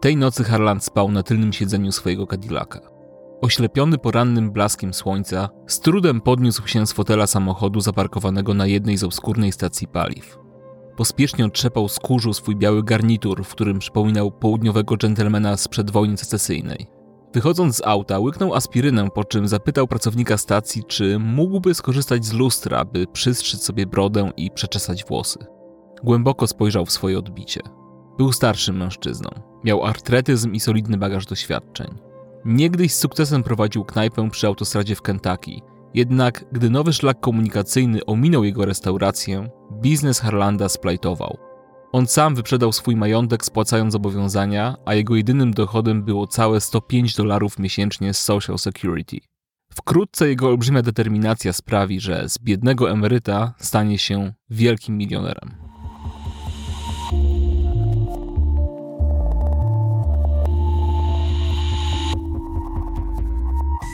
Tej nocy Harland spał na tylnym siedzeniu swojego Cadillaca. Oślepiony porannym blaskiem słońca, z trudem podniósł się z fotela samochodu zaparkowanego na jednej z obskurnej stacji paliw. Pospiesznie otrzepał z kurzu swój biały garnitur, w którym przypominał południowego dżentelmena sprzed wojny secesyjnej. Wychodząc z auta, łyknął aspirynę, po czym zapytał pracownika stacji, czy mógłby skorzystać z lustra, by przystrzyć sobie brodę i przeczesać włosy. Głęboko spojrzał w swoje odbicie. Był starszym mężczyzną. Miał artretyzm i solidny bagaż doświadczeń. Niegdyś z sukcesem prowadził knajpę przy autostradzie w Kentucky. Jednak gdy nowy szlak komunikacyjny ominął jego restaurację, biznes Harlanda splajtował. On sam wyprzedał swój majątek spłacając zobowiązania, a jego jedynym dochodem było całe 105 dolarów miesięcznie z Social Security. Wkrótce jego olbrzymia determinacja sprawi, że z biednego emeryta stanie się wielkim milionerem.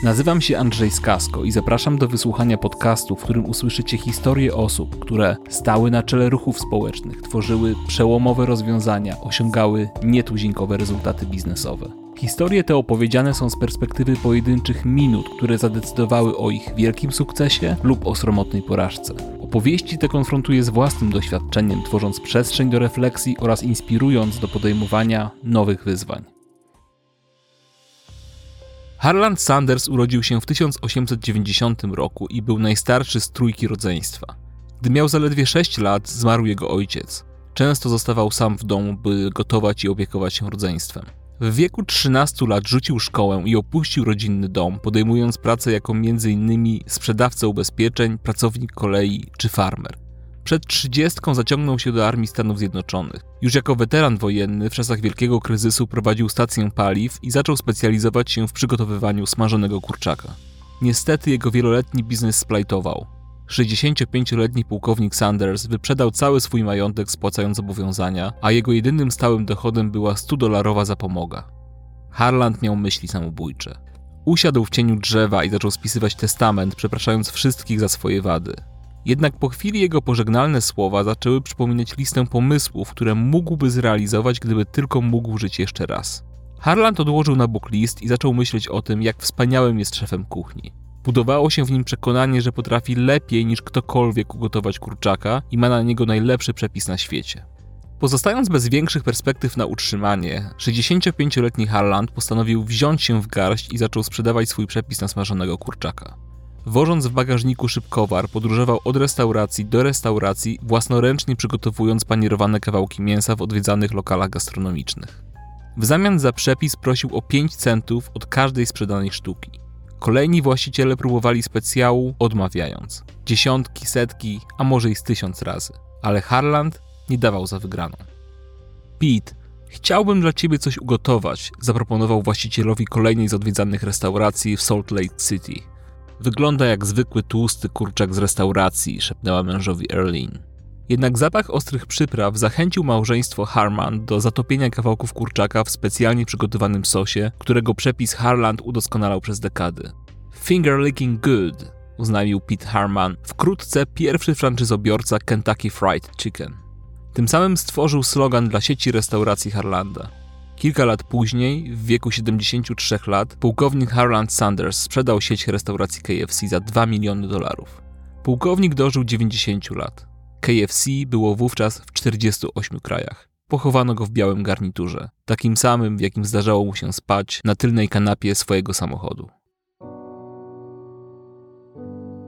Nazywam się Andrzej Skasko i zapraszam do wysłuchania podcastu, w którym usłyszycie historie osób, które stały na czele ruchów społecznych, tworzyły przełomowe rozwiązania, osiągały nietuzinkowe rezultaty biznesowe. Historie te opowiedziane są z perspektywy pojedynczych minut, które zadecydowały o ich wielkim sukcesie lub o sromotnej porażce. Opowieści te konfrontuję z własnym doświadczeniem, tworząc przestrzeń do refleksji oraz inspirując do podejmowania nowych wyzwań. Harland Sanders urodził się w 1890 roku i był najstarszy z trójki rodzeństwa. Gdy miał zaledwie 6 lat, zmarł jego ojciec. Często zostawał sam w domu, by gotować i opiekować się rodzeństwem. W wieku 13 lat rzucił szkołę i opuścił rodzinny dom, podejmując pracę jako m.in. sprzedawca ubezpieczeń, pracownik kolei czy farmer. Przed trzydziestką zaciągnął się do Armii Stanów Zjednoczonych. Już jako weteran wojenny w czasach wielkiego kryzysu prowadził stację paliw i zaczął specjalizować się w przygotowywaniu smażonego kurczaka. Niestety jego wieloletni biznes splajtował. 65-letni pułkownik Sanders wyprzedał cały swój majątek spłacając zobowiązania, a jego jedynym stałym dochodem była 100-dolarowa zapomoga. Harland miał myśli samobójcze. Usiadł w cieniu drzewa i zaczął spisywać testament, przepraszając wszystkich za swoje wady. Jednak po chwili jego pożegnalne słowa zaczęły przypominać listę pomysłów, które mógłby zrealizować, gdyby tylko mógł żyć jeszcze raz. Harland odłożył na bok list i zaczął myśleć o tym, jak wspaniałym jest szefem kuchni. Budowało się w nim przekonanie, że potrafi lepiej niż ktokolwiek ugotować kurczaka i ma na niego najlepszy przepis na świecie. Pozostając bez większych perspektyw na utrzymanie, 65-letni Harland postanowił wziąć się w garść i zaczął sprzedawać swój przepis na smażonego kurczaka. Wożąc w bagażniku szybkowar, podróżował od restauracji do restauracji, własnoręcznie przygotowując panierowane kawałki mięsa w odwiedzanych lokalach gastronomicznych. W zamian za przepis prosił o 5 centów od każdej sprzedanej sztuki. Kolejni właściciele próbowali specjału, odmawiając. Dziesiątki, setki, a może i z tysiąc razy. Ale Harland nie dawał za wygraną. Pete, chciałbym dla ciebie coś ugotować, zaproponował właścicielowi kolejnej z odwiedzanych restauracji w Salt Lake City. Wygląda jak zwykły tłusty kurczak z restauracji, szepnęła mężowi Erlin. Jednak zapach ostrych przypraw zachęcił małżeństwo Harman do zatopienia kawałków kurczaka w specjalnie przygotowanym sosie, którego przepis Harland udoskonalał przez dekady. Finger licking good, uznalił Pete Harman, wkrótce pierwszy franczyzobiorca Kentucky Fried Chicken. Tym samym stworzył slogan dla sieci restauracji Harlanda. Kilka lat później, w wieku 73 lat, pułkownik Harland Sanders sprzedał sieć restauracji KFC za 2 miliony dolarów. Pułkownik dożył 90 lat. KFC było wówczas w 48 krajach. Pochowano go w białym garniturze, takim samym, w jakim zdarzało mu się spać na tylnej kanapie swojego samochodu.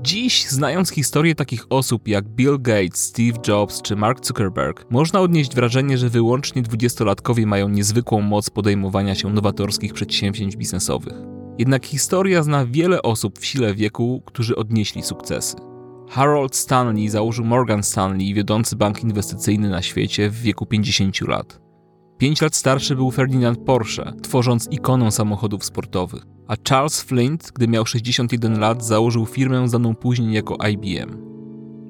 Dziś, znając historię takich osób jak Bill Gates, Steve Jobs czy Mark Zuckerberg, można odnieść wrażenie, że wyłącznie dwudziestolatkowie mają niezwykłą moc podejmowania się nowatorskich przedsięwzięć biznesowych. Jednak historia zna wiele osób w sile wieku, którzy odnieśli sukcesy. Harold Stanley założył Morgan Stanley, wiodący bank inwestycyjny na świecie w wieku 50 lat. Pięć lat starszy był Ferdinand Porsche, tworząc ikonę samochodów sportowych a Charles Flint, gdy miał 61 lat, założył firmę znaną później jako IBM.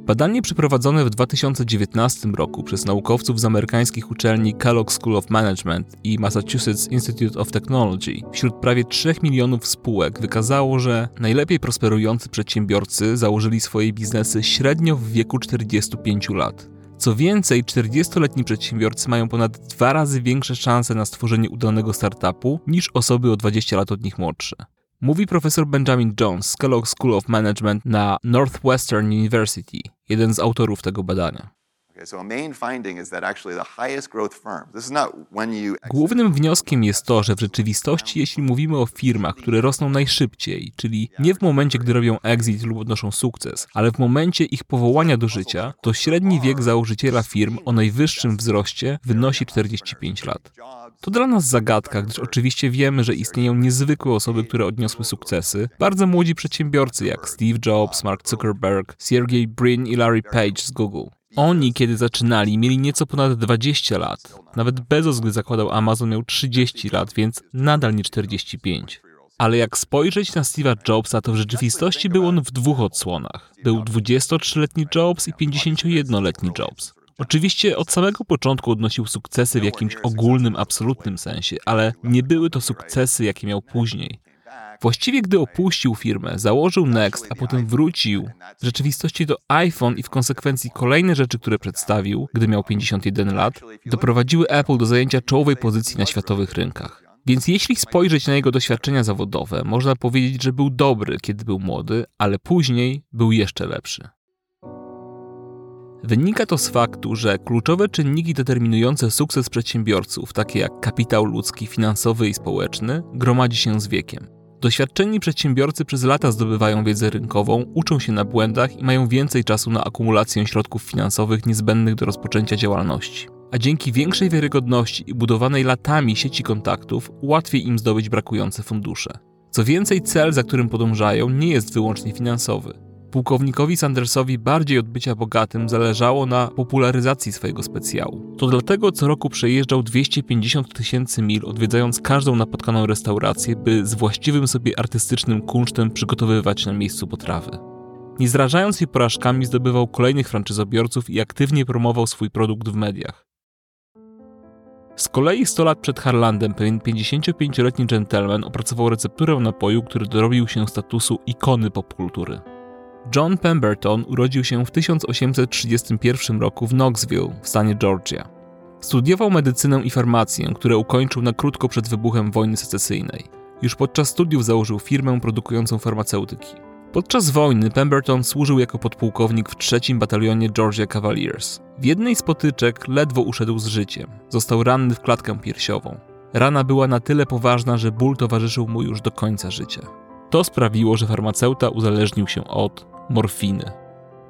Badanie przeprowadzone w 2019 roku przez naukowców z amerykańskich uczelni Kellogg School of Management i Massachusetts Institute of Technology wśród prawie 3 milionów spółek wykazało, że najlepiej prosperujący przedsiębiorcy założyli swoje biznesy średnio w wieku 45 lat. Co więcej, 40-letni przedsiębiorcy mają ponad dwa razy większe szanse na stworzenie udanego startupu niż osoby o 20 lat od nich młodsze. Mówi profesor Benjamin Jones z Kellogg School of Management na Northwestern University, jeden z autorów tego badania. Głównym wnioskiem jest to, że w rzeczywistości, jeśli mówimy o firmach, które rosną najszybciej, czyli nie w momencie, gdy robią exit lub odnoszą sukces, ale w momencie ich powołania do życia, to średni wiek założyciela firm o najwyższym wzroście wynosi 45 lat. To dla nas zagadka, gdyż oczywiście wiemy, że istnieją niezwykłe osoby, które odniosły sukcesy, bardzo młodzi przedsiębiorcy jak Steve Jobs, Mark Zuckerberg, Sergey Brin i Larry Page z Google. Oni, kiedy zaczynali, mieli nieco ponad 20 lat. Nawet Bezos, gdy zakładał Amazon, miał 30 lat, więc nadal nie 45. Ale jak spojrzeć na Steve'a Jobsa, to w rzeczywistości był on w dwóch odsłonach. Był 23-letni Jobs i 51-letni Jobs. Oczywiście od samego początku odnosił sukcesy w jakimś ogólnym, absolutnym sensie, ale nie były to sukcesy, jakie miał później. Właściwie gdy opuścił firmę, założył Next, a potem wrócił, w rzeczywistości to iPhone i w konsekwencji kolejne rzeczy, które przedstawił, gdy miał 51 lat, doprowadziły Apple do zajęcia czołowej pozycji na światowych rynkach. Więc jeśli spojrzeć na jego doświadczenia zawodowe, można powiedzieć, że był dobry, kiedy był młody, ale później był jeszcze lepszy. Wynika to z faktu, że kluczowe czynniki determinujące sukces przedsiębiorców, takie jak kapitał ludzki, finansowy i społeczny, gromadzi się z wiekiem. Doświadczeni przedsiębiorcy przez lata zdobywają wiedzę rynkową, uczą się na błędach i mają więcej czasu na akumulację środków finansowych niezbędnych do rozpoczęcia działalności. A dzięki większej wiarygodności i budowanej latami sieci kontaktów, łatwiej im zdobyć brakujące fundusze. Co więcej, cel, za którym podążają, nie jest wyłącznie finansowy. Pułkownikowi Sandersowi bardziej od bycia bogatym zależało na popularyzacji swojego specjału. To dlatego co roku przejeżdżał 250 tysięcy mil, odwiedzając każdą napotkaną restaurację, by z właściwym sobie artystycznym kunsztem przygotowywać na miejscu potrawy. Nie zrażając się porażkami, zdobywał kolejnych franczyzobiorców i aktywnie promował swój produkt w mediach. Z kolei 100 lat przed Harlandem pewien 55-letni gentleman opracował recepturę napoju, który dorobił się statusu ikony popkultury. John Pemberton urodził się w 1831 roku w Knoxville w stanie Georgia. Studiował medycynę i farmację, które ukończył na krótko przed wybuchem wojny secesyjnej. Już podczas studiów założył firmę produkującą farmaceutyki. Podczas wojny Pemberton służył jako podpułkownik w trzecim batalionie Georgia Cavaliers. W jednej z potyczek ledwo uszedł z życiem. Został ranny w klatkę piersiową. Rana była na tyle poważna, że ból towarzyszył mu już do końca życia. To sprawiło, że farmaceuta uzależnił się od morfiny.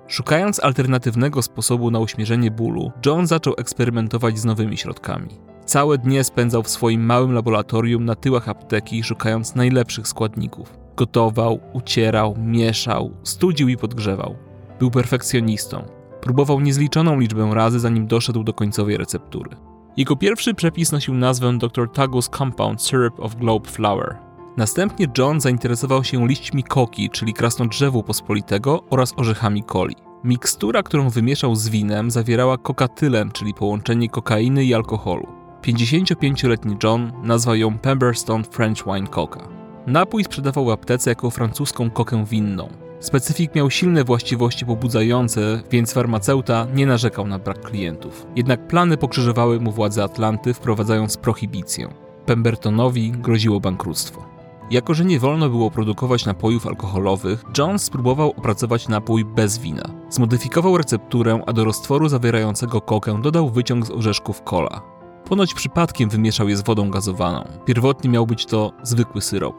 Szukając alternatywnego sposobu na uśmierzenie bólu, John zaczął eksperymentować z nowymi środkami. Całe dnie spędzał w swoim małym laboratorium na tyłach apteki, szukając najlepszych składników. Gotował, ucierał, mieszał, studził i podgrzewał. Był perfekcjonistą. Próbował niezliczoną liczbę razy, zanim doszedł do końcowej receptury. Jego pierwszy przepis nosił nazwę Dr. Tagus Compound Syrup of Globe Flower. Następnie John zainteresował się liśćmi koki, czyli krasnodrzewu pospolitego oraz orzechami coli. Mikstura, którą wymieszał z winem, zawierała kokatylen, czyli połączenie kokainy i alkoholu. 55-letni John nazwał ją Pemberstone French Wine Coca. Napój sprzedawał w aptece jako francuską kokę winną. Specyfik miał silne właściwości pobudzające, więc farmaceuta nie narzekał na brak klientów. Jednak plany pokrzyżowały mu władze Atlanty, wprowadzając prohibicję. Pembertonowi groziło bankructwo. Jako, że nie wolno było produkować napojów alkoholowych, John spróbował opracować napój bez wina. Zmodyfikował recepturę, a do roztworu zawierającego kokę dodał wyciąg z orzeszków cola. Ponoć przypadkiem wymieszał je z wodą gazowaną. Pierwotnie miał być to zwykły syrop.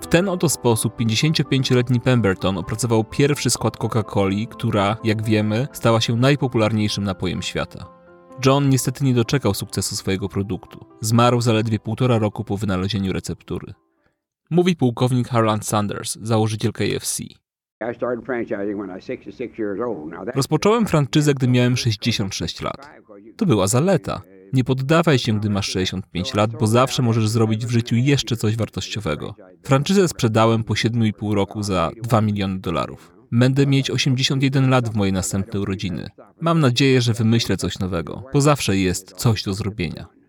W ten oto sposób 55-letni Pemberton opracował pierwszy skład Coca-Coli, która, jak wiemy, stała się najpopularniejszym napojem świata. John niestety nie doczekał sukcesu swojego produktu. Zmarł zaledwie półtora roku po wynalezieniu receptury. Mówi pułkownik Harland Sanders, założyciel KFC. Rozpocząłem franczyzę, gdy miałem 66 lat. To była zaleta. Nie poddawaj się, gdy masz 65 lat, bo zawsze możesz zrobić w życiu jeszcze coś wartościowego. Franczyzę sprzedałem po 7,5 roku za 2 miliony dolarów. Będę mieć 81 lat w mojej następnej urodziny. Mam nadzieję, że wymyślę coś nowego, bo zawsze jest coś do zrobienia.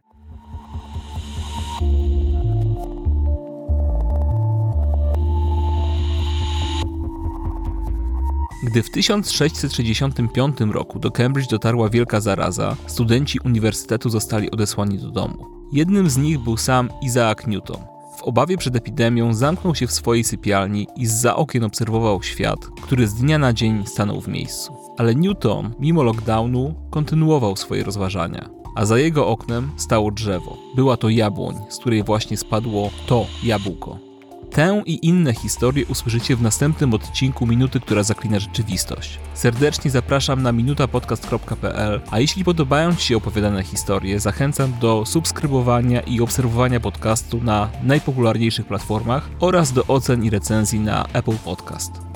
Gdy w 1665 roku do Cambridge dotarła wielka zaraza, studenci uniwersytetu zostali odesłani do domu. Jednym z nich był sam Isaac Newton. W obawie przed epidemią zamknął się w swojej sypialni i za okien obserwował świat, który z dnia na dzień stanął w miejscu. Ale Newton, mimo lockdownu, kontynuował swoje rozważania. A za jego oknem stało drzewo. Była to jabłoń, z której właśnie spadło to jabłko. Tę i inne historie usłyszycie w następnym odcinku Minuty, która zaklina rzeczywistość. Serdecznie zapraszam na minutapodcast.pl, a jeśli podobają Ci się opowiadane historie, zachęcam do subskrybowania i obserwowania podcastu na najpopularniejszych platformach oraz do ocen i recenzji na Apple Podcast.